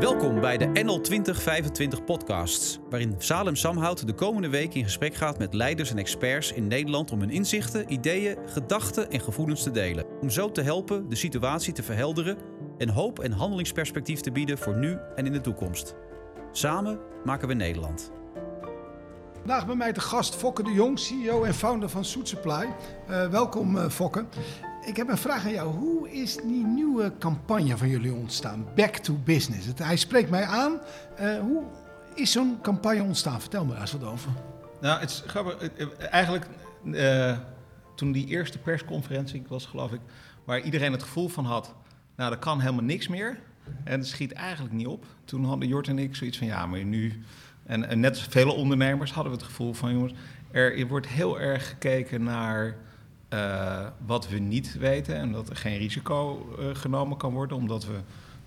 Welkom bij de NL 2025 podcasts, waarin Salem Samhout de komende week in gesprek gaat met leiders en experts in Nederland om hun inzichten, ideeën, gedachten en gevoelens te delen. Om zo te helpen de situatie te verhelderen en hoop en handelingsperspectief te bieden voor nu en in de toekomst. Samen maken we Nederland. Vandaag bij mij de gast Fokke de Jong, CEO en founder van Soet Supply. Uh, welkom uh, Fokke. Ik heb een vraag aan jou. Hoe is die nieuwe campagne van jullie ontstaan? Back to Business. Het, hij spreekt mij aan. Uh, hoe is zo'n campagne ontstaan? Vertel me daar eens wat over. Nou, het is grappig. Eigenlijk, uh, toen die eerste persconferentie was, geloof ik, waar iedereen het gevoel van had, nou, er kan helemaal niks meer. En het schiet eigenlijk niet op. Toen hadden Jort en ik zoiets van, ja, maar nu... En, net vele ondernemers hadden we het gevoel van, jongens, er wordt heel erg gekeken naar uh, wat we niet weten en dat er geen risico uh, genomen kan worden, omdat we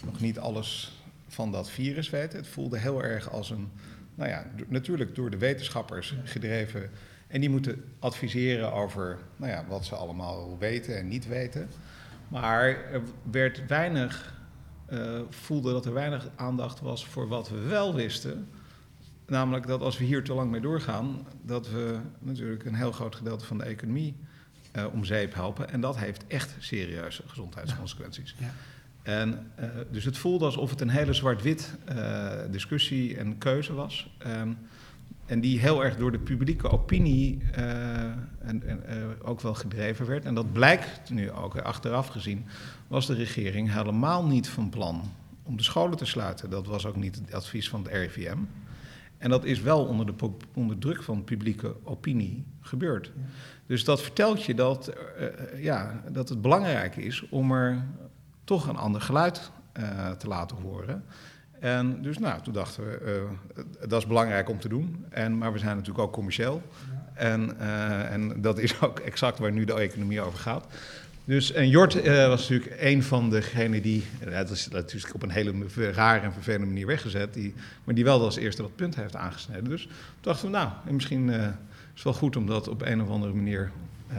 nog niet alles van dat virus weten. Het voelde heel erg als een, nou ja, natuurlijk door de wetenschappers gedreven. En die moeten adviseren over nou ja, wat ze allemaal weten en niet weten. Maar er werd weinig, uh, voelde dat er weinig aandacht was voor wat we wel wisten. Namelijk dat als we hier te lang mee doorgaan, dat we natuurlijk een heel groot gedeelte van de economie uh, om zeep helpen. En dat heeft echt serieuze gezondheidsconsequenties. Ja. En, uh, dus het voelde alsof het een hele zwart-wit uh, discussie en keuze was. Um, en die heel erg door de publieke opinie en, en ook wel gedreven werd. En dat blijkt nu ook, achteraf gezien, was de regering helemaal niet van plan om de scholen te sluiten. Dat was ook niet het advies van het RIVM. En dat is wel onder, de, onder druk van publieke opinie gebeurd. Ja. Dus dat vertelt je dat, uh, ja, dat het belangrijk is om er toch een ander geluid uh, te laten horen. En dus nou, toen dachten we, uh, dat is belangrijk om te doen. En, maar we zijn natuurlijk ook commercieel. En, en dat is ook exact waar nu de economie over gaat. Dus, en Jort was natuurlijk een van degenen die, dat is natuurlijk op een hele rare en vervelende manier weggezet, die, maar die wel als eerste dat punt heeft aangesneden. Dus toen dachten we, nou, misschien is wel goed om dat op een of andere manier uh,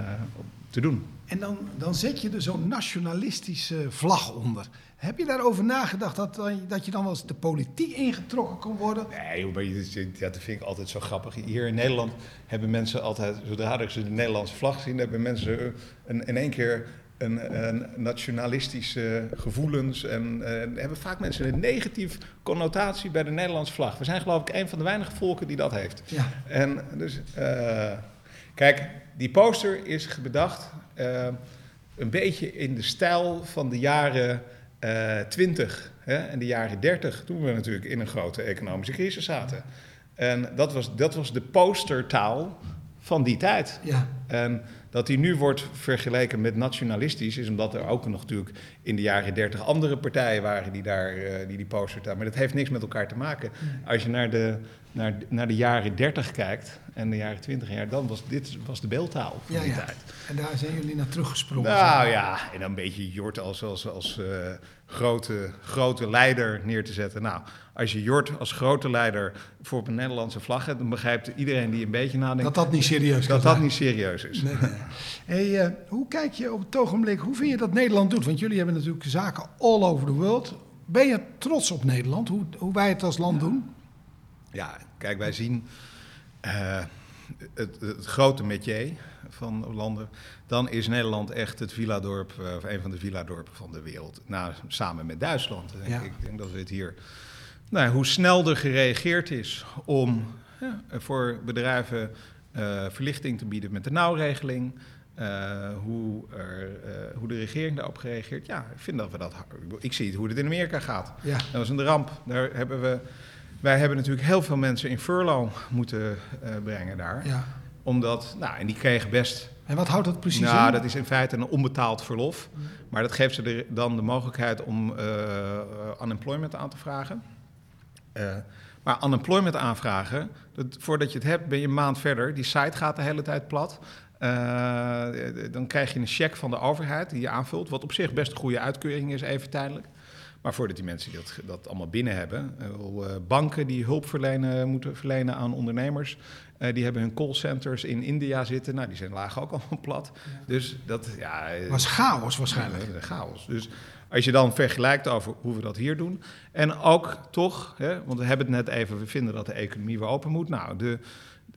te doen. En dan, dan zet je er zo'n nationalistische vlag onder. Heb je daarover nagedacht dat, dat je dan wel eens de politiek ingetrokken kon worden? Nee, ja, dat vind ik altijd zo grappig. Hier in Nederland hebben mensen altijd, zodra ze de Nederlandse vlag zien, hebben mensen een, in één keer een, een nationalistische gevoelens. En uh, hebben vaak mensen een negatieve connotatie bij de Nederlandse vlag. We zijn geloof ik een van de weinige volken die dat heeft. Ja. En dus, uh, kijk, die poster is bedacht uh, een beetje in de stijl van de jaren 20 hè, en de jaren 30, toen we natuurlijk in een grote economische crisis zaten. En dat was, dat was de postertaal van die tijd. Ja. En dat die nu wordt vergeleken met nationalistisch, is omdat er ook nog natuurlijk in de jaren 30 andere partijen waren die daar, uh, die, die poster hadden. Maar dat heeft niks met elkaar te maken. Als je naar de, naar, naar de jaren 30 kijkt en de jaren 20 jaar, dan was dit was de beeldtaal van ja, die ja. tijd. En daar zijn jullie naar teruggesprongen. Nou ja, en dan een beetje Jort als, als, als uh, grote, grote leider neer te zetten. Nou, als je Jort als grote leider voor op een Nederlandse vlag hebt, dan begrijpt iedereen die een beetje nadenkt... Dat dat niet serieus is. Dat dat niet serieus is. Nee, nee. Hey, uh, hoe kijk je op het ogenblik, hoe vind je dat Nederland doet? Want jullie hebben natuurlijk zaken all over the world. Ben je trots op Nederland, hoe, hoe wij het als land ja. doen? Ja, kijk, wij zien uh, het, het, grote métier van landen. Dan is Nederland echt het villadorp, uh, of een van de villadorpen van de wereld. Nou, samen met Duitsland. Denk ja. ik. ik denk dat we het hier... Nou, hoe snel er gereageerd is om ja, voor bedrijven uh, verlichting te bieden met de nauwregeling... Uh, hoe, er, uh, hoe de regering daarop reageert. Ja, ik vind dat we dat. Ik zie het hoe het in Amerika gaat. Ja. Dat was een ramp. Daar hebben we. Wij hebben natuurlijk heel veel mensen in furlough moeten uh, brengen daar. Ja. Omdat, nou, en die kregen best. En wat houdt dat precies nou, in? dat is in feite een onbetaald verlof. Maar dat geeft ze de, dan de mogelijkheid om unemployment aan te vragen. maar unemployment aanvragen, dat, voordat je het hebt, ben je een maand verder. Die site gaat de hele tijd plat. Uh, dan krijg je een cheque van de overheid die je aanvult, wat op zich best een goede uitkeuring is, even tijdelijk. Maar voordat die mensen dat, dat allemaal binnen hebben, uh, banken die hulp verlenen, moeten verlenen aan ondernemers, uh, die hebben hun callcenters in India zitten. Nou, die zijn lagen ook allemaal plat. Dus dat ja, was chaos waarschijnlijk. chaos. Dus als je dan vergelijkt over hoe we dat hier doen. En ook toch, hè, want we hebben het net even, we vinden dat de economie weer open moet. Nou, de,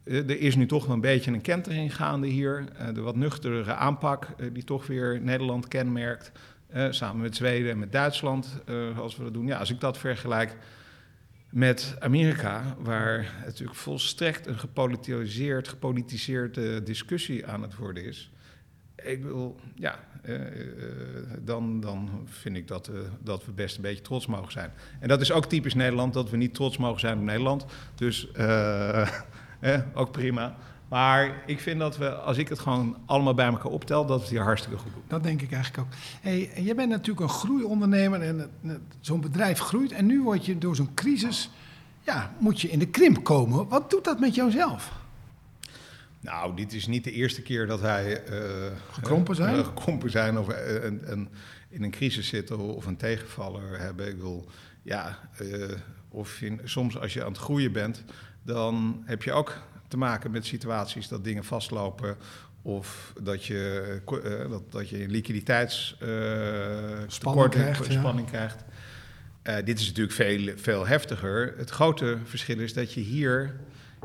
er is nu toch wel een beetje een kentering gaande hier. de wat nuchtere aanpak die toch weer Nederland kenmerkt. Uh, samen met Zweden en met Duitsland, uh, als we dat doen. Ja, als ik dat vergelijk met Amerika, waar natuurlijk volstrekt een gepolitiseerd, gepolitiseerde discussie aan het worden is. Ik wil, ja, uh, dan, dan vind ik dat, dat we best een beetje trots mogen zijn. En dat is ook typisch Nederland, dat we niet trots mogen zijn op Nederland. Dus ook prima. Maar ik vind dat we, als ik het gewoon allemaal bij elkaar optel, dat we het hier hartstikke goed doen. Dat denk ik eigenlijk ook. Hey, jij bent natuurlijk een groeiondernemer en zo'n bedrijf groeit. En nu word je door zo'n crisis, ja, moet je in de krimp komen. Wat doet dat met jouzelf? Nou, dit is niet de eerste keer dat wij uh, gekrompen zijn, uh, gekrompen zijn of uh, een, een, in een crisis zitten of een tegenvaller hebben. Ik wil, ja, of in, soms als je aan het groeien bent, dan heb je ook te maken met situaties dat dingen vastlopen of dat je, uh, dat, dat je liquiditeitsspanning uh, krijgt. Spanning krijgt. Uh, dit is natuurlijk veel, veel heftiger. Het grote verschil is dat je hier,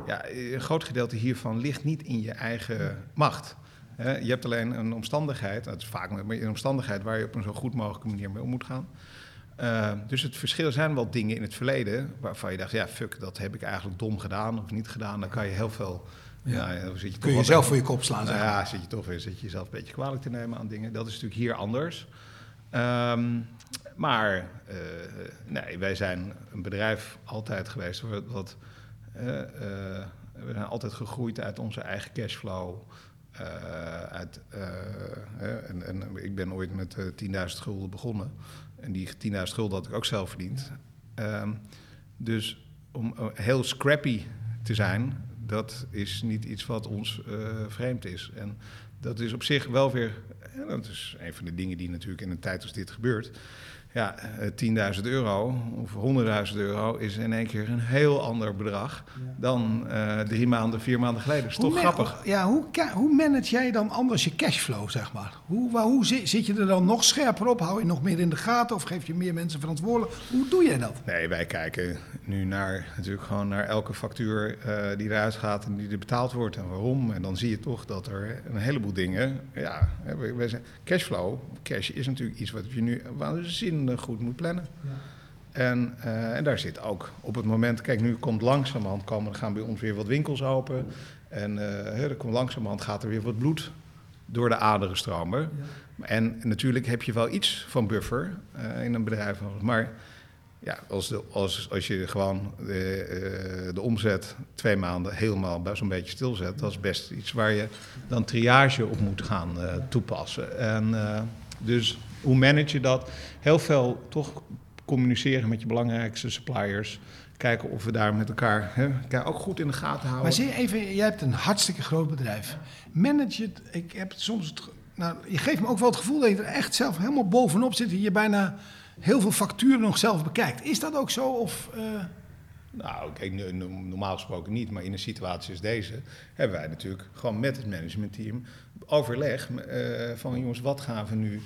ja, een groot gedeelte hiervan ligt niet in je eigen macht. je hebt alleen een omstandigheid, dat is vaak een omstandigheid waar je op een zo goed mogelijke manier mee om moet gaan. Uh, dus het verschil zijn wel dingen in het verleden waarvan je dacht, ja, fuck, dat heb ik eigenlijk dom gedaan of niet gedaan. Dan kan je heel veel. Ja, dan zit je Kun je zelf voor je kop slaan. Nou, ja, zit je toch weer, zit je jezelf een beetje kwalijk te nemen aan dingen. Dat is natuurlijk hier anders. Um, maar uh, nee, wij zijn een bedrijf altijd geweest wat. Uh, we zijn altijd gegroeid uit onze eigen cashflow. uit, en, en, ik ben ooit met 10.000 gulden begonnen. En die 10.000 gulden had ik ook zelf verdiend. Um, dus om uh, heel scrappy te zijn, dat is niet iets wat ons uh, vreemd is. En dat is op zich wel weer, en dat is een van de dingen die natuurlijk in een tijd als dit gebeurt, ja, 10.000 eh, euro of 100.000 euro is in één keer een heel ander bedrag dan uh, drie maanden, vier maanden geleden. Dat is toch grappig. Ja, hoe, hoe manage jij dan anders je cashflow, zeg maar? Hoe, waar, hoe zit, zit je er dan nog scherper op? Hou je nog meer in de gaten of geef je meer mensen verantwoordelijk? Hoe doe jij dat? Nee, wij kijken nu naar, natuurlijk gewoon naar elke factuur uh, die eruit gaat en die er betaald wordt en waarom. En dan zie je toch dat er een heleboel dingen, ja, wij zijn, cashflow, cash is natuurlijk iets wat je nu waanzinnig goed moet plannen. Ja. En, uh, en daar zit ook op het moment, kijk, nu komt langzamerhand komen, er gaan bij ons weer wat winkels open. En uh, er komt langzamerhand gaat er weer wat bloed door de aderen stromen. Ja. En natuurlijk heb je wel iets van buffer uh, in een bedrijf. Maar ja, als, de, als, als je gewoon de, de omzet twee maanden helemaal zo'n beetje stilzet, dat is best iets waar je dan triage op moet gaan toepassen. En dus hoe manage je dat? Heel veel toch communiceren met je belangrijkste suppliers. Kijken of we daar met elkaar hè, ook goed in de gaten houden. Maar zie je even, jij hebt een hartstikke groot bedrijf. Manage het, ik heb het soms, nou, je geeft me ook wel het gevoel dat je er echt zelf helemaal bovenop zit. En je bijna heel veel facturen nog zelf bekijkt. Is dat ook zo? Of, uh... Nou, kijk, normaal gesproken niet, maar in een situatie als deze hebben wij natuurlijk gewoon met het managementteam overleg uh, van jongens, wat gaan we nu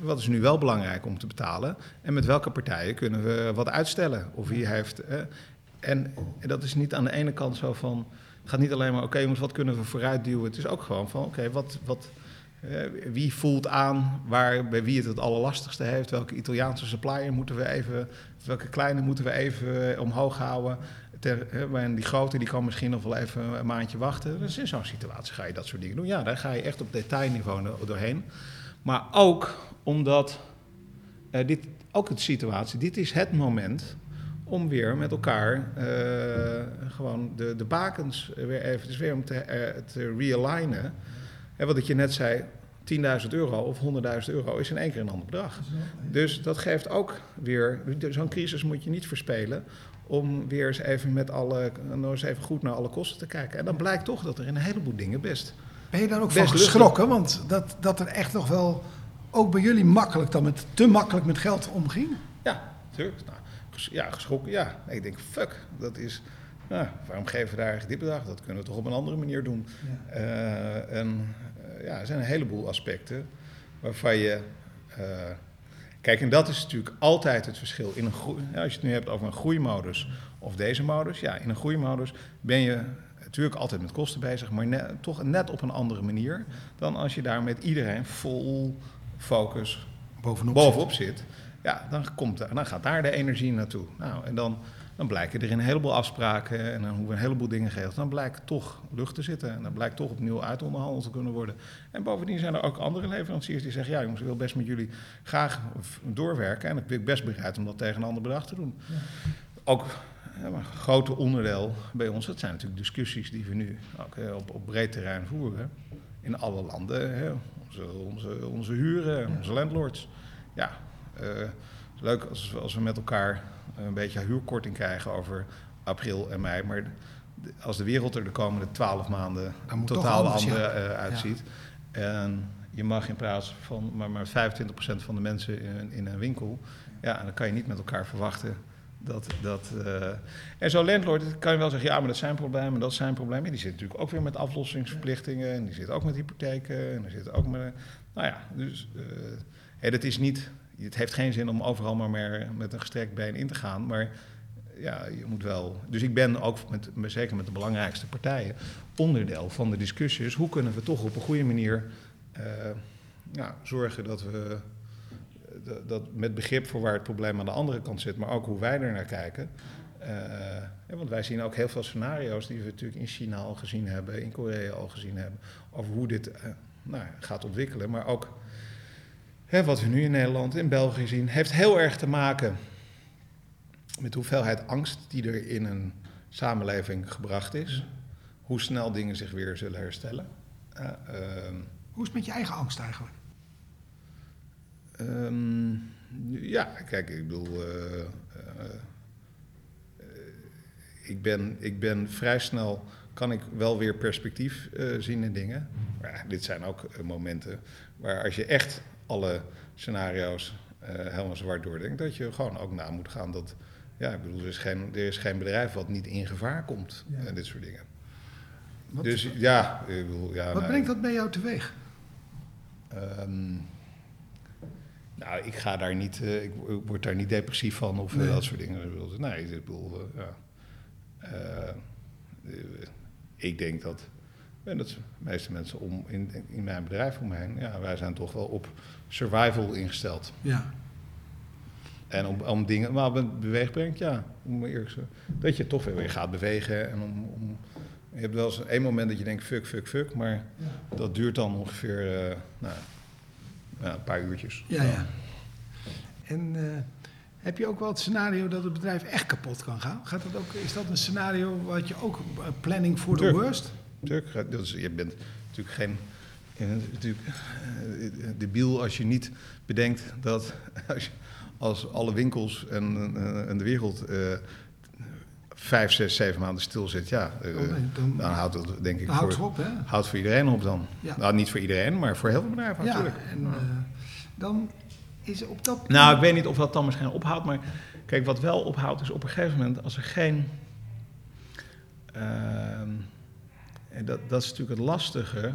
wat is nu wel belangrijk om te betalen? En met welke partijen kunnen we wat uitstellen? Of wie heeft. Eh, en, en, dat is niet aan de ene kant zo van. Het gaat niet alleen maar, oké, okay, wat kunnen we vooruit duwen? Het is ook gewoon van, oké, wat, wat, eh, wie voelt aan waar, bij wie het het allerlastigste heeft? Welke Italiaanse supplier moeten we even, welke kleine moeten we even omhoog houden? Ter, en die grote die kan misschien nog wel even een maandje wachten. Dus in zo'n situatie ga je dat soort dingen doen. Ja, daar ga je echt op detailniveau doorheen. Maar ook omdat uh, dit, ook de situatie, dit is het moment om weer met elkaar uh, gewoon de, de bakens weer even, dus weer om te, uh, te realignen. En wat ik je net zei, 10.000 euro of 100.000 euro is in één keer een ander bedrag. Dus dat geeft ook weer, zo'n crisis moet je niet verspelen om weer eens even met alle, nog eens even goed naar alle kosten te kijken. En dan blijkt toch dat er in een heleboel dingen best. Ben je daar ook van geschrokken? Want dat, dat er echt nog wel ook bij jullie makkelijk dan met te makkelijk met geld omging? Ja, Tuurlijk. Nou, ja, geschrokken, ja. Ik denk, fuck, dat is... Nou, waarom geven we daar eigenlijk dit bedrag? Dat kunnen we toch op een andere manier doen. Ja. Eh, en eh, ja, er zijn een heleboel aspecten waarvan je. eh, kijk, en dat is natuurlijk altijd het verschil. In een groei, ja, als je het nu hebt over een groeimodus of deze modus. Ja, in een groeimodus ben je natuurlijk altijd met kosten bezig, maar net, toch net op een andere manier dan als je daar met iedereen vol focus Bovenop. bovenop zit. Ja, dan, komt, dan gaat daar de energie naartoe. Nou, en dan, dan blijken er een heleboel afspraken en dan hoeven een heleboel dingen geregeld. Dan blijkt toch lucht te zitten en dan blijkt toch opnieuw uitonderhandeld te kunnen worden. En bovendien zijn er ook andere leveranciers die zeggen: Ja, jongens, ik wil best met jullie graag doorwerken. En ik ben best bereid om dat tegen een ander bedrag te doen. Ook ja, maar een groot onderdeel bij ons, dat zijn natuurlijk discussies die we nu ook hè, op, op breed terrein voeren. In alle landen. Hè. Onze, onze, onze huren, onze landlords. Ja, eh, leuk als, we- als we met elkaar een beetje huurkorting krijgen over april en mei. Maar als de wereld er de komende twaalf maanden totaal anders, andere ja. eh, uitziet. En je mag in plaats van maar, maar 25% van de mensen in, in een winkel. Ja, dan kan je niet met elkaar verwachten dat. dat eh, en zo'n landlord kan je wel zeggen: ja, maar dat zijn problemen, dat zijn problemen. Die zit natuurlijk ook weer met aflossingsverplichtingen. En die zit ook met hypotheken. En die zit ook met. Nou ja, dus. eh, dat is niet. Het heeft geen zin om overal maar meer met een gestrekt been in te gaan. Maar ja, je moet wel. Dus ik ben ook met, zeker met de belangrijkste partijen onderdeel van de discussies. Hoe kunnen we toch op een goede manier eh, zorgen dat we dat, met begrip voor waar het probleem aan de andere kant zit, maar ook hoe wij er naar kijken. Eh, ja, want wij zien ook heel veel scenario's die we natuurlijk in China al gezien hebben, in Korea al gezien hebben, over hoe dit eh, nou, gaat ontwikkelen. Maar ook hè, wat we nu in Nederland, in België zien, heeft heel erg te maken met de hoeveelheid angst die er in een samenleving gebracht is. Hoe snel dingen zich weer zullen herstellen. Eh, ehm, Hoe is het met je eigen angst eigenlijk? Ehm, ja, kijk, ik bedoel. eh, eh, eh, ik, ben, ik ben vrij snel. kan ik wel weer perspectief zien in dingen. Maar ja, dit zijn ook momenten waar als je echt alle scenario's helemaal zwart doordenkt. dat je gewoon ook na moet gaan dat. Ja, ik bedoel, er is geen, er is geen bedrijf wat niet in gevaar komt. Ja. En dit soort dingen. Wat, dus ja, ik bedoel, ja. wat nou, brengt dat bij jou teweeg? Ehm, nou, ik ga daar niet, eh, ik, word daar niet depressief van of eh, Nee. dat soort dingen. Nee, ik bedoel, eh, ja. Ik denk dat, en dat de meeste mensen om in, in mijn bedrijf om me heen, ja, wij zijn toch wel op survival ingesteld. Ja. En om, om dingen, maar het beweeg brengt, ja, om zijn, dat je toch weer, gaat bewegen. En om, om, je hebt wel eens één moment dat je denkt, fuck, fuck, fuck, maar dat duurt dan ongeveer nou, een paar uurtjes. Ja, ja. En eh, heb je ook wel het scenario dat het bedrijf echt kapot kan gaan? Gaat dat ook, is dat een scenario wat je ook eh, planning for the Tuurlijk. worst? Natuurlijk, dat is, je bent natuurlijk geen natuurlijk, eh, debiel als je niet bedenkt dat als, je- als alle winkels en, en de wereld vijf, zes, zeven maanden stil zit, ja, eh, Oh, nee, dan- dan houdt dat denk ik houdt voor, het op, hè? houdt voor iedereen op dan. Ja. Nou, niet voor iedereen, maar voor heel veel bedrijven Ja, natuurlijk. en eh, dan is op dat... Nou, ik weet niet of dat dan misschien ophoudt, maar kijk, wat wel ophoudt is op een gegeven moment als er geen. ehm, en dat, dat is natuurlijk het lastige,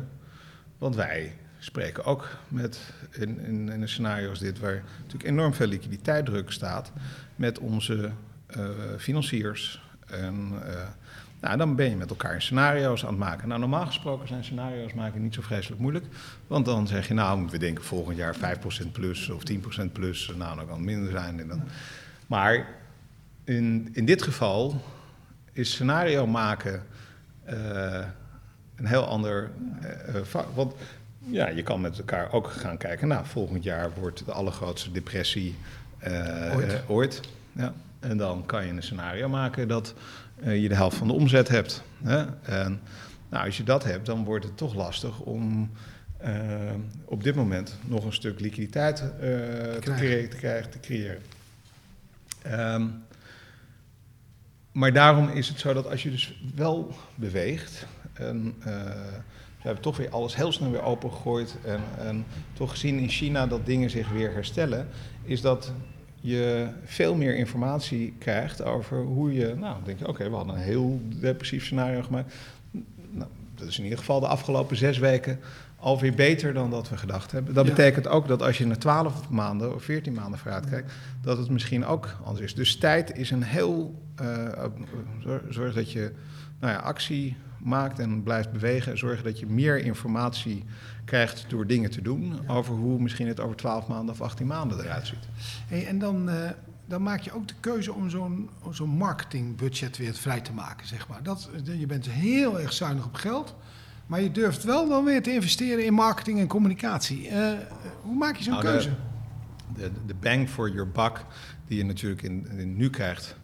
want wij spreken ook met in, in, in de scenario's dit, waar natuurlijk enorm veel liquiditeitsdruk staat, met onze eh, financiers. En, eh, nou, dan ben je met elkaar scenario's aan het maken. Nou, normaal gesproken zijn scenario's maken niet zo vreselijk moeilijk. Want dan zeg je, nou, we denken volgend jaar 5% plus of 10% plus. Nou, dan kan het minder zijn. En dan... Maar in, in dit geval is scenario maken eh, een heel ander eh, vak. Want ja, je kan met elkaar ook gaan kijken. Nou, volgend jaar wordt de allergrootste depressie Ooit. ooit. Ja. En dan kan je een scenario maken dat eh, je de helft van de omzet hebt. Hè? En nou, als je dat hebt, dan wordt het toch lastig om eh, op dit moment nog een stuk liquiditeit eh, te, creëren, te krijgen, te creëren. Ehm, maar daarom is het zo dat als je dus wel beweegt. En, we hebben toch weer alles heel snel weer opengegooid. En, en toch gezien in China dat dingen zich weer herstellen. Is dat je veel meer informatie krijgt over hoe je, nou, dan denk je, oké, we hadden een heel depressief scenario gemaakt. Nou, dat is in ieder geval de afgelopen zes weken alweer beter dan dat we gedacht hebben. Dat Ja. betekent ook dat als je naar 12 maanden of 14 maanden vooruit kijkt, dat het misschien ook anders is. Dus tijd is een heel. eh, zorg, zorg dat je nou ja, actie maakt en blijft bewegen. Zorg dat je meer informatie krijgt door dingen te doen over hoe misschien het over 12 maanden of 18 maanden eruit ziet. Hey, en dan, eh, dan maak je ook de keuze om zo'n marketingbudget weer vrij te maken, zeg maar. Dat, je bent heel erg zuinig op geld, maar je durft wel dan weer te investeren in marketing en communicatie. Eh, hoe maak je zo'n Nou, de- keuze? De, de bang for your buck die je natuurlijk in, in nu krijgt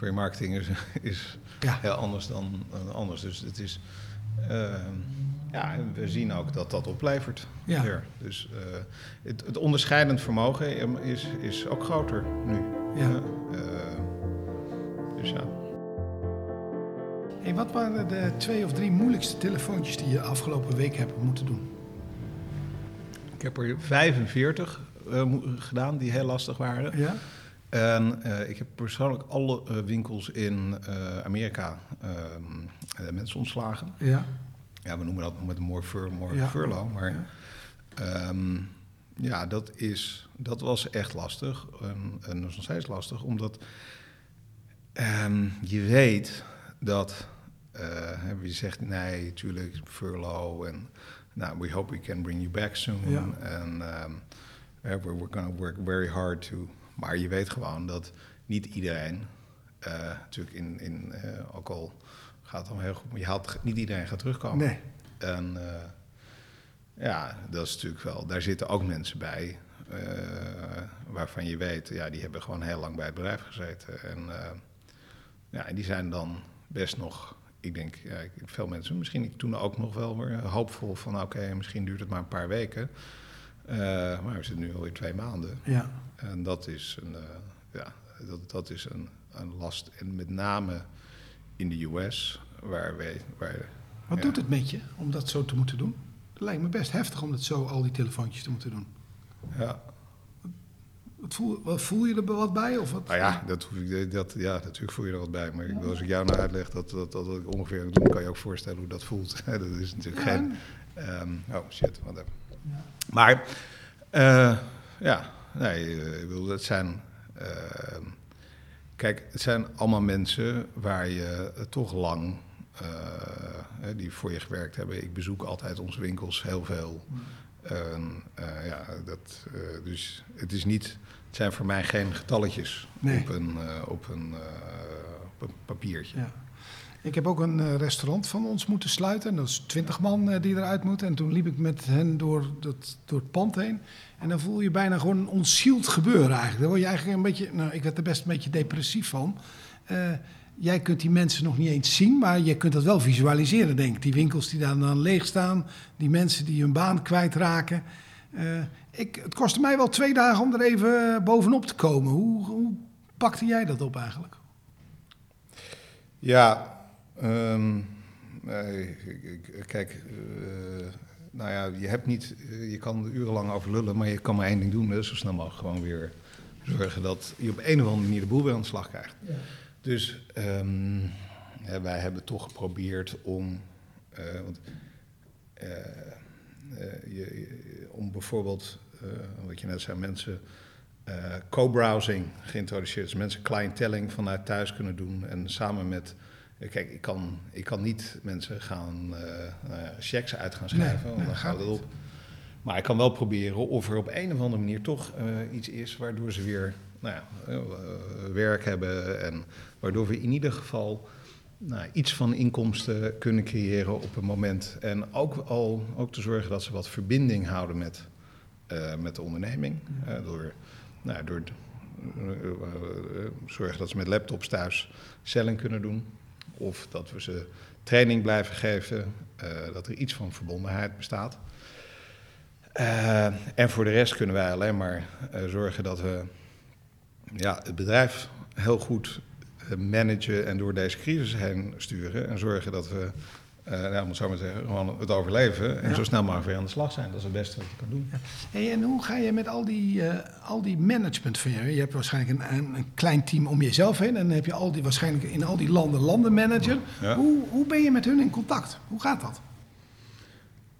voor je marketing is, is Ja. heel anders dan anders. Dus het is. eh, ja, we zien ook dat dat oplevert. Ja. weer. Dus eh, het, het onderscheidend vermogen is, is ook groter nu. Ja. Eh, dus ja. Hey, wat waren de twee of drie moeilijkste telefoontjes die je afgelopen week hebt moeten doen? Ik heb er 45 eh, gedaan die heel lastig waren. Ja? En eh, ik heb persoonlijk alle eh, winkels in eh, Amerika ehm, eh, mensen ontslagen. Ja. Ja, we noemen dat met een mooi, fur, mooi Ja. furlough. Maar Ja. ehm, ja, dat, is, dat was echt lastig. En, en dat is nog steeds lastig, omdat ehm, je weet dat... je zegt, nee, natuurlijk, furlough. En nou, we hope we can bring you back soon. Ja. En we're, we're going to work very hard to... Maar je weet gewoon dat niet iedereen... eh, natuurlijk in, in eh, ook al gaat het heel goed... maar je haalt, niet iedereen gaat terugkomen. Nee. En eh, ja, dat is natuurlijk wel. Daar zitten ook mensen bij eh, waarvan je weet, ja, die hebben gewoon heel lang bij het bedrijf gezeten. En eh, ja, en die zijn dan best nog. Ik denk, ja, veel mensen, misschien ik toen ook nog wel weer hoopvol van, oké, misschien duurt het maar een paar weken. Eh, maar we zitten nu alweer twee maanden. Ja. En dat is een, eh, ja, dat, dat is een, een last. En met name in de US, waar wij. Waar, Wat ja. doet het met je om dat zo te moeten doen? Het lijkt me best heftig om dat zo al die telefoontjes te moeten doen. Ja, Wat voel, wat voel je er wat bij? Of wat? Nou ja, dat, hoef ik- dat, ja, natuurlijk voel je er wat bij. Maar als ik jou nou uitleg dat, dat, dat, ik ongeveer doe, kan je ook voorstellen hoe dat voelt. dat is natuurlijk Ja, geen... ehm, oh, shit, wat even. Maar, eh, ja, nee, eh, ik bedoel, het zijn... ehm, kijk, het zijn allemaal mensen waar je eh, toch lang... eh, die voor je gewerkt hebben. Ik bezoek altijd onze winkels heel veel. Eh, ja, dat, eh, dus het is niet... Het zijn voor mij geen getalletjes Nee. op, een, eh, op, een, eh, op een papiertje. Ja. Ik heb ook een eh, restaurant van ons moeten sluiten. En dat is twintig man eh, die eruit moeten. En toen liep ik met hen door, dat, door het pand heen. En dan voel je bijna gewoon een ontzield gebeuren eigenlijk. Dan word je eigenlijk een beetje... Nou, ik werd er best een beetje depressief van. Eh, jij kunt die mensen nog niet eens zien, maar je kunt dat wel visualiseren, denk ik. Die winkels die daar dan leeg staan. Die mensen die hun baan kwijtraken. Eh ik, het kostte mij wel twee dagen om er even bovenop te komen. Hoe, hoe pakte jij dat op eigenlijk? Ja, ehm, ik- kijk, eh, nou ja, je hebt niet, eh, je kan er urenlang over lullen, maar je kan maar één ding doen, dus zo snel mogelijk gewoon weer zorgen dat je op een of andere manier de boel weer aan de slag krijgt. Dus ehm, ja, wij hebben toch geprobeerd om, eh, want, je, je- om bijvoorbeeld, wat je net zei, mensen co-browsing geïntroduceerd. Dus mensen clientelling vanuit thuis kunnen doen. En samen met. Kijk, ik kan, ik kan niet mensen gaan ja, checks uit gaan schrijven, Nee, want nee, dan gaat het op. Maar ik kan wel proberen of er op een of andere manier toch eh, iets is waardoor ze weer nou ja, eh, werk hebben. En waardoor we in ieder geval nou, iets van inkomsten kunnen creëren op een moment. En ook al ook te zorgen dat ze wat verbinding houden met, met de onderneming. Door nou, door zorgen dat ze met laptops thuis selling kunnen doen. Of dat we ze training blijven geven. eh, dat er iets van verbondenheid bestaat. Eh, en voor de rest kunnen wij alleen maar eh, zorgen dat we ja, het bedrijf heel goed managen en door deze crisis heen sturen. En zorgen dat we nou, om het zo maar te zeggen, gewoon het overleven en zo snel mogelijk weer aan de slag zijn. Dat is het beste wat je kan doen. Hey, en hoe ga je met al die, eh, al die management van je? Je hebt waarschijnlijk een, een, een klein team om jezelf heen. En dan heb je al die, waarschijnlijk in al die landen landenmanager. Hoe, hoe ben je met hun in contact? Hoe gaat dat?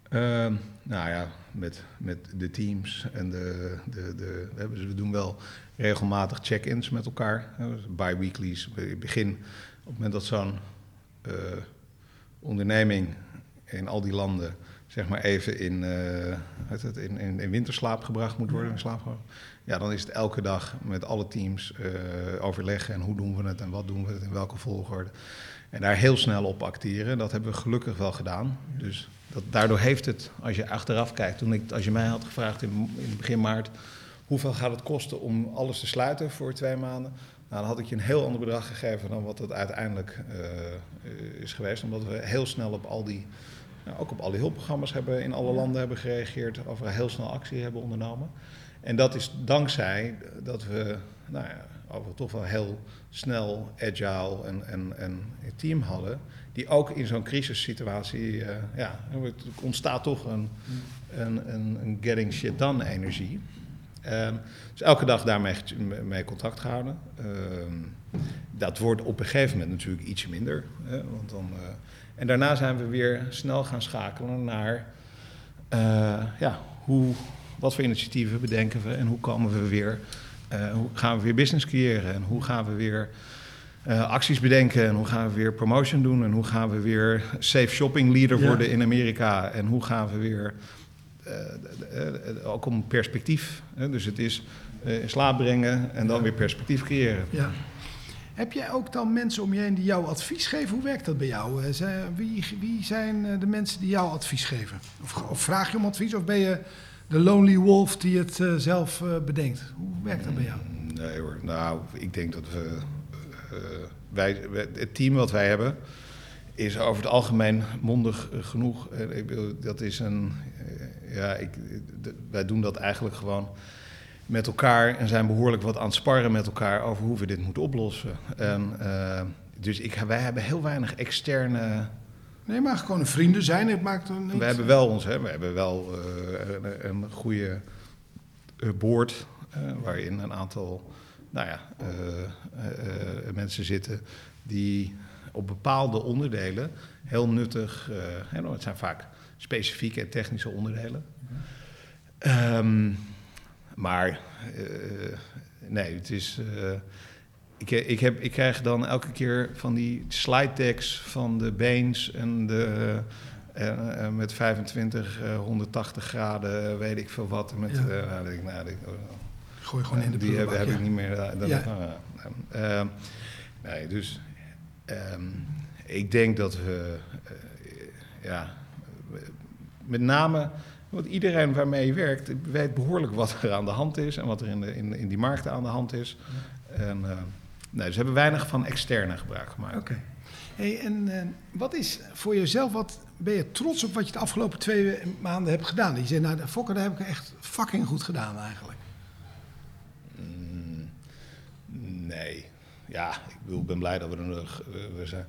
Ehm, nou ja, met, met de teams en de, de, de, we dus we doen wel regelmatig check-ins met elkaar. dus Bi-weeklies. Begin, op het moment dat zo'n eh, onderneming in al die landen zeg maar even in, eh, het, in, in, in winterslaap gebracht moet worden, in slaap ja, dan is het elke dag met alle teams eh, overleggen en hoe doen we het en wat doen we het in welke volgorde. En daar heel snel op acteren. Dat hebben we gelukkig wel gedaan. Dus dat, daardoor heeft het, als je achteraf kijkt, toen ik, als je mij had gevraagd in, in begin maart, hoeveel gaat het kosten om alles te sluiten voor twee maanden? Nou, dan had ik je een heel ander bedrag gegeven dan wat het uiteindelijk eh, is geweest. Omdat we heel snel op al die, nou, ook op al die hulpprogramma's hebben, in alle landen hebben gereageerd. Of heel snel actie hebben ondernomen. En dat is dankzij dat we, nou ja, over toch wel heel snel, agile en, en, en een team hadden. Die ook in zo'n crisissituatie, eh, ja, er ontstaat toch een, een, een, een getting shit done energie. Ehm, dus elke dag daarmee mee contact gehouden. Ehm, dat wordt op een gegeven moment natuurlijk ietsje minder. Hè, want dan, eh, en daarna zijn we weer snel gaan schakelen naar eh, ja, hoe, wat voor initiatieven bedenken we en hoe komen we weer, eh, hoe gaan we weer business creëren en hoe gaan we weer acties bedenken en hoe gaan we weer promotion doen en hoe gaan we weer safe shopping leader Ja. worden in Amerika en hoe gaan we weer ook om perspectief. Dus het is eh, in slaap brengen en dan weer perspectief creëren. Ja. Heb jij ook dan mensen om je heen die jou advies geven? Hoe werkt dat bij jou? Eh, Wie, wie zijn eh, de mensen die jou advies geven? Of, of vraag je om advies of ben je de lonely wolf die het eh, zelf eh, bedenkt? Hoe werkt dat bij jou? Nee hoor, nou, ik denk dat we, eh, wij, het team wat wij hebben, is over het algemeen mondig eh, genoeg. Eh, dat is een, eh, ja, ik, wij doen dat eigenlijk gewoon met elkaar en zijn behoorlijk wat aan het sparren met elkaar over hoe we dit moeten oplossen. En, eh, dus ik, wij hebben heel weinig externe Nee, maar gewoon vrienden zijn. Het maakt niks. we hebben wel ons, hè, we hebben wel eh, een, een goede eh, board waarin een aantal nou ja, mensen zitten die op bepaalde onderdelen heel nuttig, nou, het zijn vaak specifieke en technische onderdelen. Ehm, maar eh, nee, het is. eh, ik, ik, heb, ik krijg dan elke keer van die slide decks van de Bains en de. eh, met 25, eh, 180 graden, weet ik veel wat. Met, Ja. nou, denk ik, nou, denk ik, oh, Gooi gewoon in de die heb, heb ja. ik niet meer. Dan Ja. ehm, nee, dus ehm, ik denk dat we, ja, met name, want iedereen waarmee je werkt weet behoorlijk wat er aan de hand is en wat er in, de, in, in die markten aan de hand is. En, eh, nee, dus we hebben weinig van externe gebruik gemaakt. Oké. Hey, en eh, wat is voor jezelf, wat ben je trots op wat je de afgelopen twee maanden hebt gedaan? Je zegt, nou, de Fokker, daar heb ik echt fucking goed gedaan eigenlijk. Mm, nee. Ja, ik bedoel, ik ben blij dat we er nog eh, we zijn,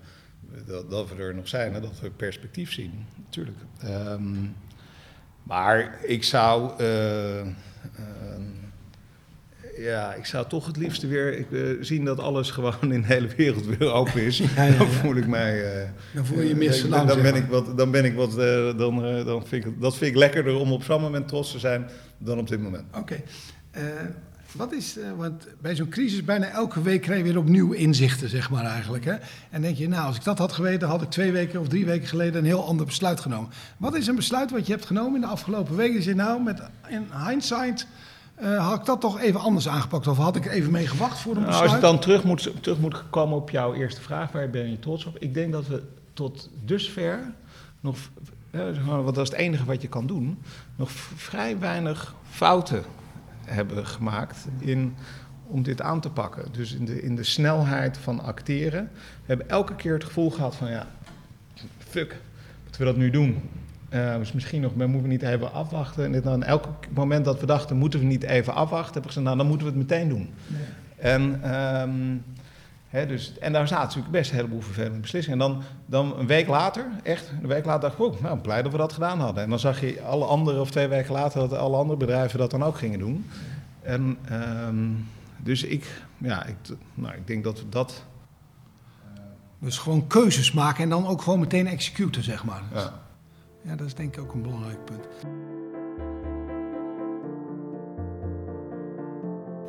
dat, dat we er nog zijn en dat we perspectief zien, natuurlijk. Ehm, maar ik zou, eh, ehm, ja, ik zou toch het liefste weer ik, eh, zien dat alles gewoon in de hele wereld weer open is. Ja, ja, ja. Dan voel ik mij. eh, Dan voel je je meer Dan zeg ben ik wat, dan ben ik wat, dan, dan vind ik, dat vind ik lekkerder om op zo'n moment trots te zijn dan op dit moment. Oké. Wat is, eh, want bij zo'n crisis bijna elke week krijg je weer opnieuw inzichten, zeg maar eigenlijk. Hè? En denk je, nou, als ik dat had geweten, had ik twee weken of drie weken geleden een heel ander besluit genomen. Wat is een besluit wat je hebt genomen in de afgelopen weken? Je zegt, nou, met in hindsight eh, had ik dat toch even anders aangepakt. Of had ik even mee gewacht voor een Nou, besluit? als ik dan terug moet, terug moet komen op jouw eerste vraag, waar ben je trots op? Ik denk dat we tot dusver nog, eh, want dat is het enige wat je kan doen, nog vrij weinig fouten hebben gemaakt in, om dit aan te pakken. Dus in de, in de snelheid van acteren. We hebben elke keer het gevoel gehad van ja, fuck, moeten we dat nu doen? Eh, dus misschien nog, maar moeten we niet even afwachten? En dit dan elk moment dat we dachten, moeten we niet even afwachten, hebben we gezegd, nou dan moeten we het meteen doen. En, ehm, Dus, en daar zaten natuurlijk best een heleboel vervelende beslissingen. En dan, dan een week later, echt, een week later dacht ik, oh, nou, blij dat we dat gedaan hadden. En dan zag je alle andere, of twee weken later, dat alle andere bedrijven dat dan ook gingen doen. En ehm, dus ik, ja, ik, nou, ik denk dat we dat... Dus gewoon keuzes maken en dan ook gewoon meteen executen, zeg maar. Ja. Ja, dat is denk ik ook een belangrijk punt.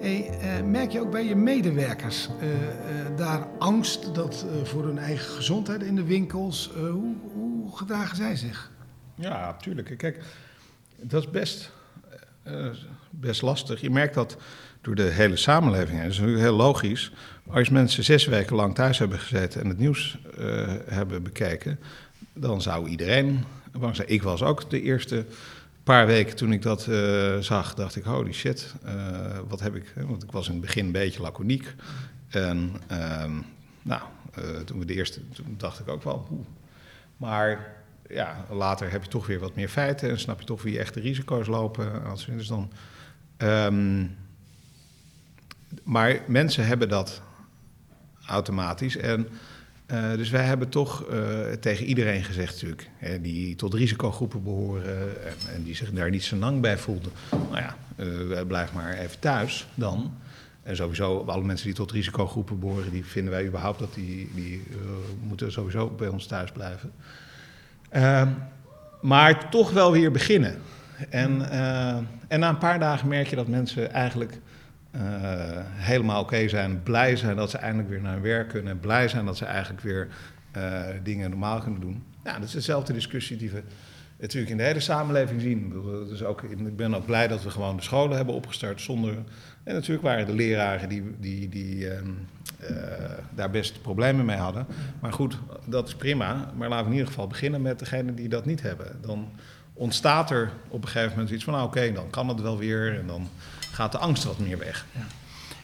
Hey, eh, merk je ook bij je medewerkers eh, eh, daar angst dat, voor hun eigen gezondheid in de winkels? Hoe, hoe gedragen zij zich? Ja, tuurlijk. Kijk, dat is best, best lastig. Je merkt dat door de hele samenleving. heen. Dat is natuurlijk heel logisch. Als mensen zes weken lang thuis hebben gezeten en het nieuws hebben bekeken, dan zou iedereen bang zijn. Ik was ook de eerste paar weken toen ik dat eh, zag, dacht ik, holy shit, eh, wat heb ik... Want ik was in het begin een beetje laconiek. En ehm, nou, eh, toen we de eerste, toen dacht ik ook wel, oeh. Maar ja, later heb je toch weer wat meer feiten en snap je toch wie echt de risico's lopen. Als, dus dan, ehm, maar mensen hebben dat automatisch. En, eh, dus wij hebben toch eh, tegen iedereen gezegd natuurlijk, hè, die tot risicogroepen behoren en, en die zich daar niet zo lang bij voelden. Nou ja, eh, blijf maar even thuis dan. En sowieso, alle mensen die tot risicogroepen behoren, die vinden wij überhaupt dat die, die moeten sowieso bij ons thuis blijven. Ehm, maar toch wel weer beginnen. En, en na een paar dagen merk je dat mensen eigenlijk eh, helemaal oké zijn. Blij zijn dat ze eindelijk weer naar hun werk kunnen. Blij zijn dat ze eigenlijk weer eh, dingen normaal kunnen doen. Ja, dat is dezelfde discussie die we natuurlijk in de hele samenleving zien. Dus ook, ik ben ook blij dat we gewoon de scholen hebben opgestart zonder... En natuurlijk waren er leraren die, die, die ehm, eh, daar best problemen mee hadden. Maar goed, dat is prima. Maar laten we in ieder geval beginnen met degenen die dat niet hebben. Dan ontstaat er op een gegeven moment iets van... nou oké, dan kan het wel weer en dan gaat de angst wat meer weg.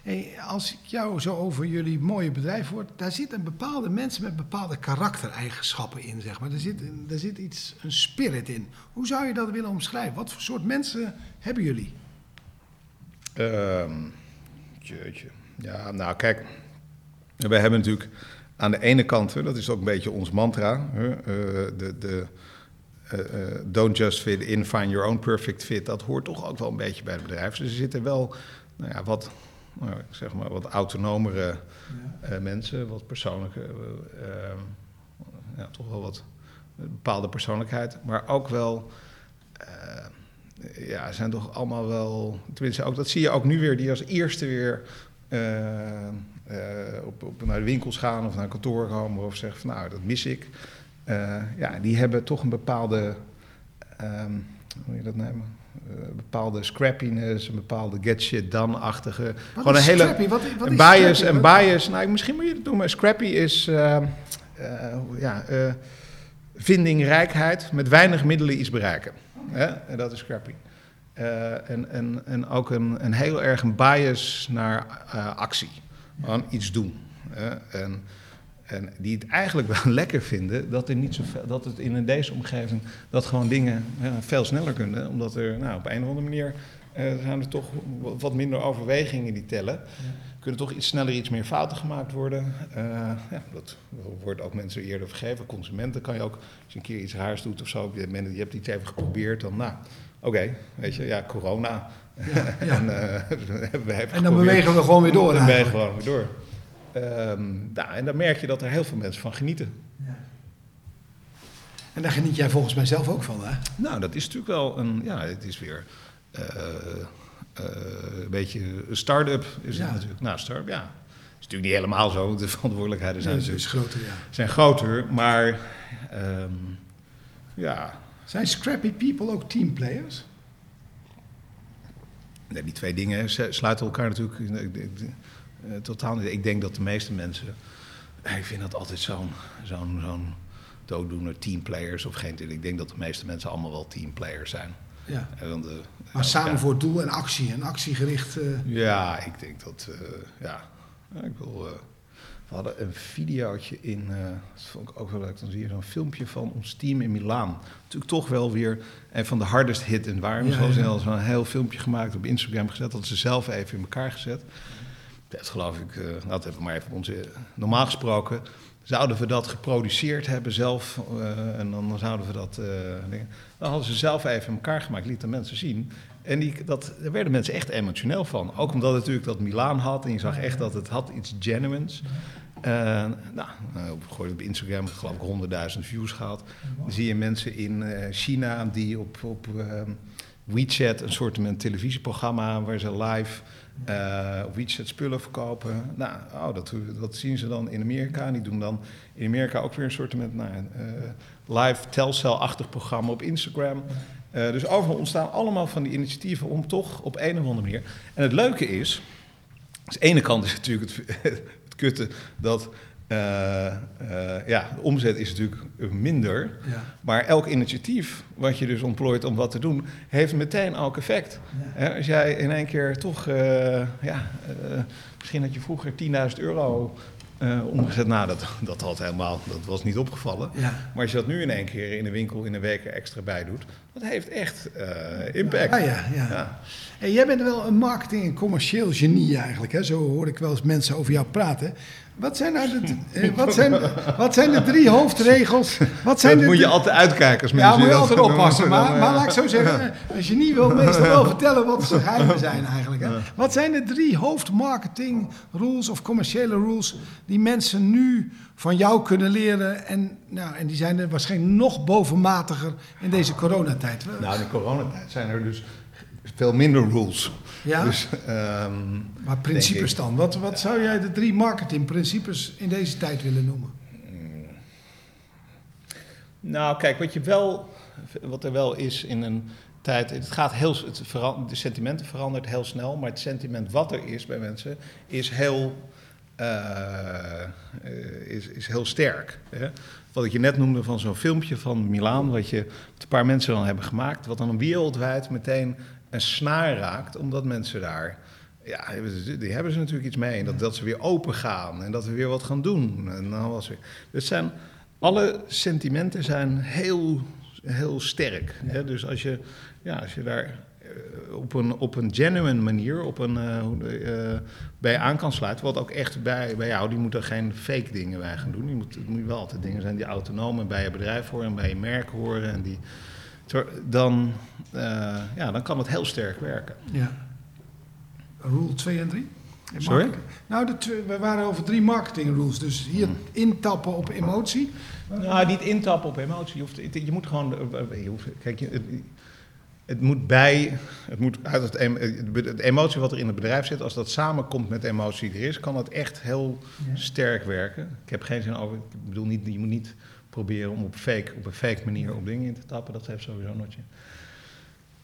Hey, als ik jou zo over jullie mooie bedrijf hoor, daar zitten bepaalde mensen met bepaalde karaktereigenschappen in, zeg maar. Er zit, er zit iets, een spirit in. Hoe zou je dat willen omschrijven? Wat voor soort mensen hebben jullie? Ehm jeetje. Ja, nou kijk, wij hebben natuurlijk aan de ene kant, hè, dat is ook een beetje ons mantra, hè, eh, de, de eh, eh, don't just fit in, find your own perfect fit. Dat hoort toch ook wel een beetje bij het bedrijf. Dus er zitten wel nou ja, wat, nou, zeg maar, wat autonomere eh, mensen, wat persoonlijke, ja, toch wel wat bepaalde persoonlijkheid, maar ook wel ja, zijn toch allemaal wel. Tenminste, ook, dat zie je ook nu weer, die als eerste weer op, op, naar de winkels gaan of naar kantoor komen of zeggen van nou, dat mis ik. Eh, ja, die hebben toch een bepaalde. ehm, hoe moet je dat nemen? Eh, een bepaalde scrappiness, een bepaalde get shit done-achtige. Gewoon een hele. scrappy? Wat, wat Een is bias, Wat- bias. Nou, misschien moet je het doen, maar scrappy is eh, eh, ja, vindingrijkheid met weinig middelen iets bereiken. Hè? En dat is scrappy. En, en, en ook een, een heel erg een bias naar actie. Gewoon iets doen. En, en die het eigenlijk wel lekker vinden dat, er niet zoveel, dat het in deze omgeving dat gewoon dingen ja, veel sneller kunnen. Omdat er nou, op een of andere manier eh, zijn er toch wat minder overwegingen die tellen. Kunnen toch iets sneller iets meer fouten gemaakt worden. Eh, ja, dat wordt ook mensen eerder vergeven. Consumenten kan je ook, als je een keer iets raars doet of zo, je, bent- je hebt iets even geprobeerd, dan nou, oké, weet je, ja, corona. Ja, en, eh, we En dan bewegen we gewoon weer door. Dan je eigenlijk. gewoon weer door. Nou, en dan merk je dat er heel veel mensen van genieten. En daar geniet jij volgens mij zelf ook van, hè? Nou, dat is natuurlijk wel een, ja, het is weer eh, eh, een beetje een start-up is Ja. het natuurlijk. Nou, start-up, ja. is natuurlijk niet helemaal zo, de verantwoordelijkheden zijn, Nee, groter, ja. zijn groter, maar ehm, ja, Zijn scrappy people ook teamplayers? nee, die twee dingen sluiten elkaar natuurlijk eh, eh, totaal niet. Ik denk dat de meeste mensen, ik vind dat altijd zo'n zo'n zo'n dooddoener, teamplayers of geen, ik denk dat de meeste mensen allemaal wel teamplayers zijn. Ja. En dan de, Maar samen ja. voor het doel en actie. En actiegericht. eh, Ja, ik denk dat, eh, ja. Ja, ik wil, eh, we hadden een videootje in, eh, dat vond ik ook wel leuk, dan zie je zo'n filmpje van ons team in Milaan. Natuurlijk toch wel weer een van de hardest hit environments. Ja, Ja, ja. ja. zo'n heel filmpje gemaakt op Instagram gezet, dat ze zelf even in elkaar gezet. Dat geloof ik, uh, dat hebben we maar even onze. Normaal gesproken zouden we dat geproduceerd hebben zelf. Uh, en dan zouden we dat. Dan hadden ze zelf even elkaar gemaakt, liet de mensen zien. En die, dat, daar werden mensen echt emotioneel van. Ook omdat het natuurlijk dat Milaan had. En je zag echt dat het had iets genuines. Uh, nou, gooi op Instagram, geloof ik, 100.000 views gehad. Dan zie je mensen in China die op, op WeChat, een soort televisieprogramma waar ze live uh, op WeChat spullen verkopen. Nou, oh, dat, dat zien ze dan in Amerika. Die doen dan in Amerika ook weer een soort met, nou, uh, live telcel-achtig programma op Instagram. Uh, dus overal ontstaan allemaal van die initiatieven om toch op een of andere manier. En het leuke is, aan de ene kant is natuurlijk het, het kutte dat ja, de omzet is natuurlijk minder. Ja. Maar elk initiatief wat je dus ontplooit om wat te doen, heeft meteen ook effect. Ja. als jij in één keer toch, uh, ja, misschien had je vroeger 10.000 euro omgezet. Nou, dat, dat had helemaal, dat was niet opgevallen. Ja. Maar als je dat nu in één keer in de winkel in een week er extra bij doet, dat heeft echt impact. Ja, ja, ja. En jij bent wel een marketing- en commercieel genie eigenlijk. Hè? Zo hoor ik wel eens mensen over jou praten. Wat zijn, nou de, eh, wat, zijn, wat zijn de drie hoofdregels? Wat zijn dat de moet je altijd uitkijken als mensen. Ja, moet je altijd oppassen. Maar, maar laat ik zo zeggen, een genie wil meestal wel vertellen wat de geheimen zijn eigenlijk. Hè? Wat zijn de drie hoofdmarketing rules of commerciële rules die mensen nu van jou kunnen leren? En, nou, en die zijn er waarschijnlijk nog bovenmatiger in deze coronatijd. Nou, in de coronatijd zijn er dus veel minder rules. Ja? Dus, um, maar principes dan? Wat, wat zou jij de drie marketingprincipes in deze tijd willen noemen? Hmm. Nou, kijk, wat, je wel, wat er wel is in een tijd. Het gaat heel, het de sentimenten verandert heel snel, maar het sentiment wat er is bij mensen is heel, is, is heel sterk. Hè? Wat ik je net noemde van zo'n filmpje van Milaan, wat, je, wat een paar mensen dan hebben gemaakt, wat dan wereldwijd meteen een snaar raakt, omdat mensen daar. Ja, die hebben ze natuurlijk iets mee. Dat, dat ze weer open gaan en dat we weer wat gaan doen. En dan was weer, dus zijn, alle sentimenten zijn heel, heel sterk. Hè? Dus als je, ja, als je daar eh, op een, op een genuine manier op een, uh, bij aan kan sluiten. Wat ook echt bij, bij jou, die moeten geen fake dingen bij gaan doen. Die moet, het moet wel altijd dingen zijn die autonoom bij je bedrijf horen en bij je merk horen. En die, dan, uh, ja, dan kan het heel sterk werken. Ja. Rule 2 en 3? Sorry? Nou, de we waren over drie marketing rules. Dus hier hmm. intappen op emotie. Nou, niet intappen op emotie. Je, hoeft, je moet gewoon. Eh, je hoeft, kijk, het, het moet bij. Het moet uit het, het, emotie wat er in het bedrijf zit. Als dat samenkomt met de emotie die er is, kan dat echt heel sterk werken. Ik heb geen zin over. Ik bedoel niet. Je moet niet proberen om op, fake, op een fake manier op dingen in te tappen. Dat heeft sowieso notje.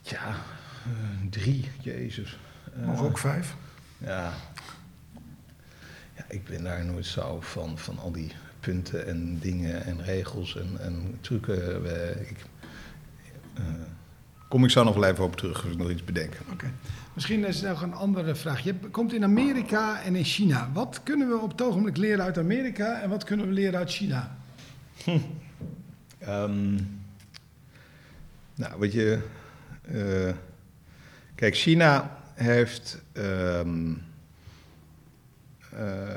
Ja, uh, drie, jezus. Uh, Nog ook vijf? Ja. ja, ik ben daar nooit zo van, van al die punten en dingen en regels en, en trucken. Ik, kom ik zo nog wel even op terug als ik nog iets bedenken. Oké. Misschien is er nog een andere vraag. Je komt in Amerika en in China. Wat kunnen we op het ogenblik leren uit Amerika en wat kunnen we leren uit China? um, nou, wat je. Uh, kijk, China heeft. Um, uh,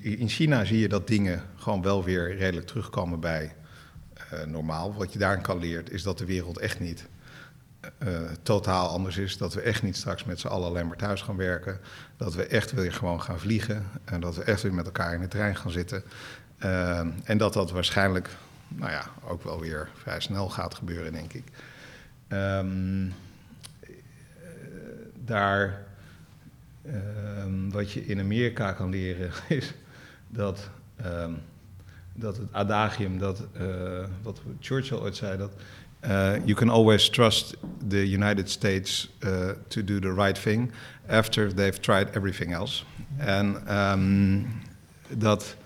in China zie je dat dingen gewoon wel weer redelijk terugkomen bij normaal. Wat je daar kan leren is dat de wereld echt niet uh, totaal anders is. Dat we echt niet straks met z'n allen alleen maar thuis gaan werken. Dat we echt weer gewoon gaan vliegen. En dat we echt weer met elkaar in de trein gaan zitten. En dat dat waarschijnlijk, nou ja, ook wel weer vrij snel gaat gebeuren, denk ik. Um, daar, um, wat je in Amerika kan leren, is dat, um, dat het adagium, dat, uh, wat Churchill ooit zei, dat uh, you can always trust the United States uh, to do the right thing after they've tried everything else. En um, dat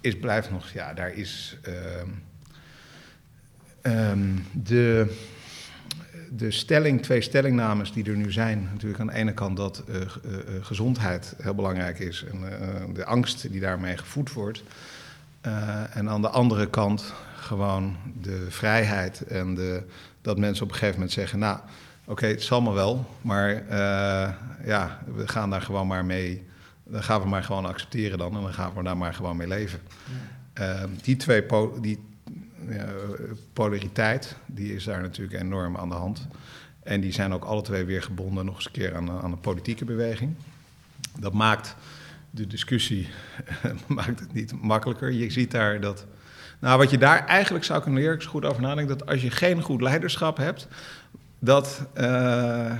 is, blijft nog, ja, daar is um, um, de, de stelling, twee stellingnames die er nu zijn. Natuurlijk aan de ene kant dat gezondheid heel belangrijk is en de angst die daarmee gevoed wordt. En aan de andere kant gewoon de vrijheid en de, dat mensen op een gegeven moment zeggen, nou, oké, het zal maar wel, maar uh, ja, we gaan daar gewoon maar mee, dan gaan we maar gewoon accepteren dan en dan gaan we daar maar gewoon mee leven. Ja. Uh, die twee, po die ja, polariteit, die is daar natuurlijk enorm aan de hand. En die zijn ook alle twee weer gebonden nog eens een keer aan, aan de politieke beweging. Dat maakt de discussie maakt het niet makkelijker. Je ziet daar dat. Nou, wat je daar eigenlijk zou kunnen leren, is goed over nadenken, dat als je geen goed leiderschap hebt, dat, uh,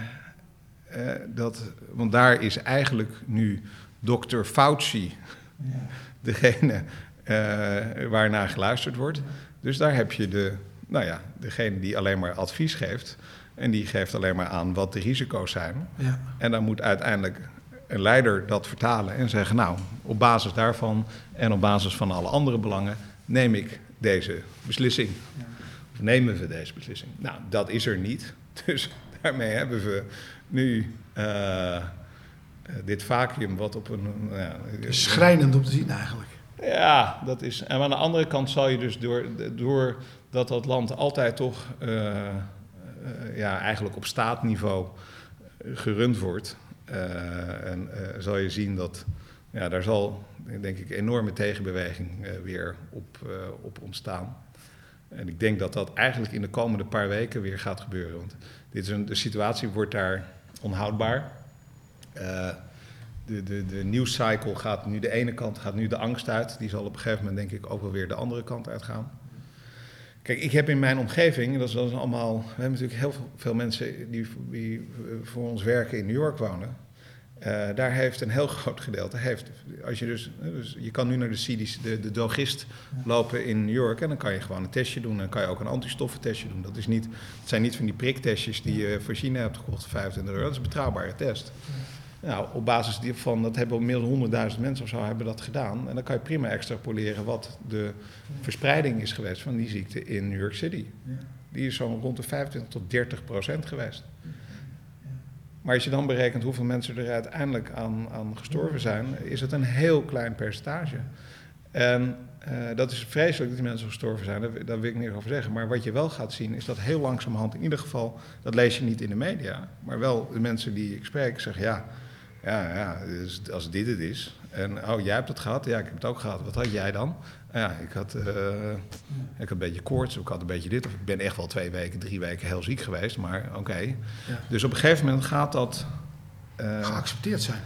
uh, dat. Want daar is eigenlijk nu dokter Fauci degene uh, waarnaar geluisterd wordt. Dus daar heb je de, nou ja, degene die alleen maar advies geeft. En die geeft alleen maar aan wat de risico's zijn. Ja. En dan moet uiteindelijk een leider dat vertalen en zeggen: Nou, op basis daarvan en op basis van alle andere belangen neem ik deze beslissing. Of nemen we deze beslissing? Nou, dat is er niet. Dus daarmee hebben we nu uh, dit vacuüm wat op een. Uh, Schrijnend om te zien eigenlijk. Ja, dat is. En aan de andere kant zal je dus door, door dat dat land altijd toch uh, ja, eigenlijk op staatniveau gerund wordt. Uh, en uh, zal je zien dat ja, daar zal, denk ik, enorme tegenbeweging uh, weer op, op ontstaan. En ik denk dat dat eigenlijk in de komende paar weken weer gaat gebeuren. Want dit is een, de situatie wordt daar onhoudbaar. de, de, de nieuwscycle gaat nu de ene kant, gaat nu de angst uit. Die zal op een gegeven moment denk ik ook wel weer de andere kant uitgaan. Kijk, ik heb in mijn omgeving, dat is, dat is allemaal. We hebben natuurlijk heel veel, veel mensen die, die, voor ons werken in New York wonen. Uh, daar heeft een heel groot gedeelte. Heeft, als je, dus, dus, je kan nu naar de CDC, de, de drogist lopen in New York en dan kan je gewoon een testje doen. En dan kan je ook een antistoffentestje doen. Dat, is niet, het zijn niet van die priktestjes die je voor China hebt gekocht voor 25 euro. Dat is een betrouwbare test. Nou, op basis van, dat hebben meer dan 100.000 mensen of zo hebben dat gedaan. En dan kan je prima extrapoleren wat de verspreiding is geweest van die ziekte in New York City. Die is zo rond de 25 tot 30 procent geweest. Maar als je dan berekent hoeveel mensen er uiteindelijk aan, aan gestorven zijn, is het een heel klein percentage. En uh, dat is vreselijk dat die mensen gestorven zijn, daar, daar wil ik niks over zeggen. Maar wat je wel gaat zien, is dat heel langzamerhand, in ieder geval, dat lees je niet in de media, maar wel de mensen die ik spreek zeggen, ja, ja, ja dus als dit het is. En oh, jij hebt het gehad? Ja, ik heb het ook gehad. Wat had jij dan? Ja, ik had, uh, ik had een beetje koorts, ik had een beetje dit. Of ik ben echt wel twee weken, drie weken heel ziek geweest, maar oké. Ja. Dus op een gegeven moment gaat dat... Uh, Geaccepteerd zijn.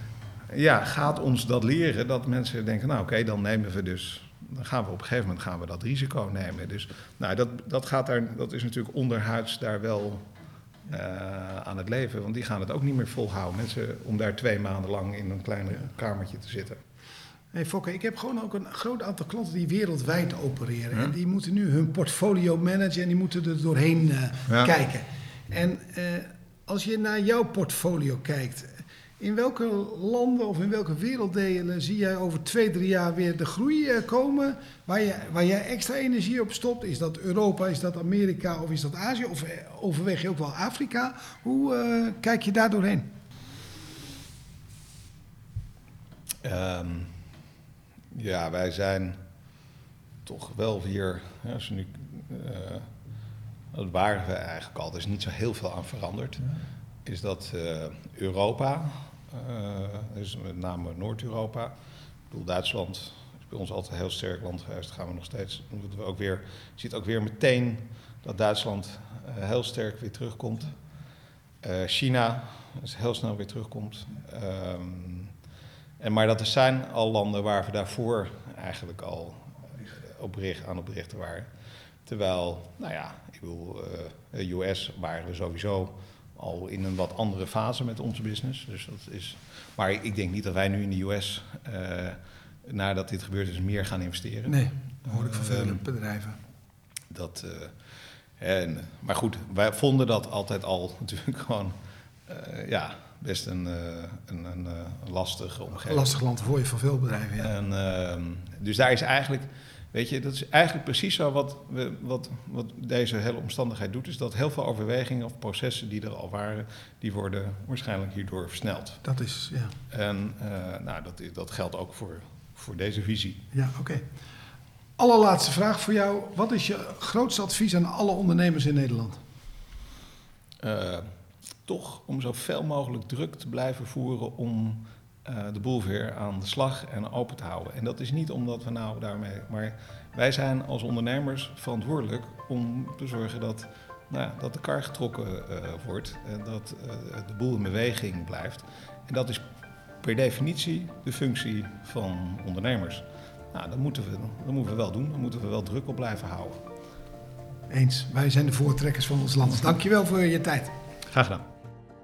Ja, gaat ons dat leren dat mensen denken, nou oké, dan nemen we dus... Dan gaan we op een gegeven moment gaan we dat risico nemen. Dus nou, dat, dat, gaat daar, dat is natuurlijk onderhuids daar wel uh, aan het leven. Want die gaan het ook niet meer volhouden. Mensen om daar twee maanden lang in een klein kamertje te zitten. Hey Fokke, ik heb gewoon ook een groot aantal klanten die wereldwijd opereren. En die moeten nu hun portfolio managen en die moeten er doorheen uh, ja. kijken. En uh, als je naar jouw portfolio kijkt, in welke landen of in welke werelddelen zie jij over twee, drie jaar weer de groei komen? Waar, je, waar jij extra energie op stopt? Is dat Europa, is dat Amerika of is dat Azië? Of overweeg je ook wel Afrika? Hoe uh, kijk je daar doorheen? Um, ja, wij zijn toch wel weer. Ja, als nu, uh, dat waren we eigenlijk al. Er is niet zo heel veel aan veranderd. Ja. Is dat uh, Europa, dus met name Noord-Europa. Ik bedoel, Duitsland is bij ons altijd een heel sterk land geweest. gaan we nog steeds. We ook weer, je ziet ook weer meteen dat Duitsland uh, heel sterk weer terugkomt. Uh, China is heel snel weer terugkomt. Um, en, maar dat er zijn al landen waar we daarvoor eigenlijk al op bericht, aan op berichten waren. Terwijl, nou ja, ik bedoel, uh, US waren we sowieso al in een wat andere fase met onze business. Dus dat is, maar ik denk niet dat wij nu in de US, uh, nadat dit gebeurd is, meer gaan investeren. Nee, hoor ik van veel uh, bedrijven. Dat, uh, en, maar goed, wij vonden dat altijd al natuurlijk gewoon, ja, best een, een, een, een lastige omgeving. Lastig land voor je van veel bedrijven, ja. En, ehm, dus daar is eigenlijk Weet je, dat is eigenlijk precies zo wat, we, wat, wat deze hele omstandigheid doet. Is dat heel veel overwegingen of processen die er al waren, die worden waarschijnlijk hierdoor versneld. Dat is, ja. En uh, nou, dat, dat geldt ook voor, voor deze visie. Ja, oké. Okay. Allerlaatste vraag voor jou. Wat is je grootste advies aan alle ondernemers in Nederland? Uh, toch om zoveel mogelijk druk te blijven voeren om de boel weer aan de slag en open te houden. En dat is niet omdat we nou daarmee, maar wij zijn als ondernemers verantwoordelijk om te zorgen dat, nou, dat de kar getrokken uh, wordt en dat uh, de boel in beweging blijft. En dat is per definitie de functie van ondernemers. Nou, dat moeten we, dat moeten we wel doen, daar moeten we wel druk op blijven houden. Eens, wij zijn de voortrekkers van ons land. Dankjewel voor je tijd. Graag gedaan.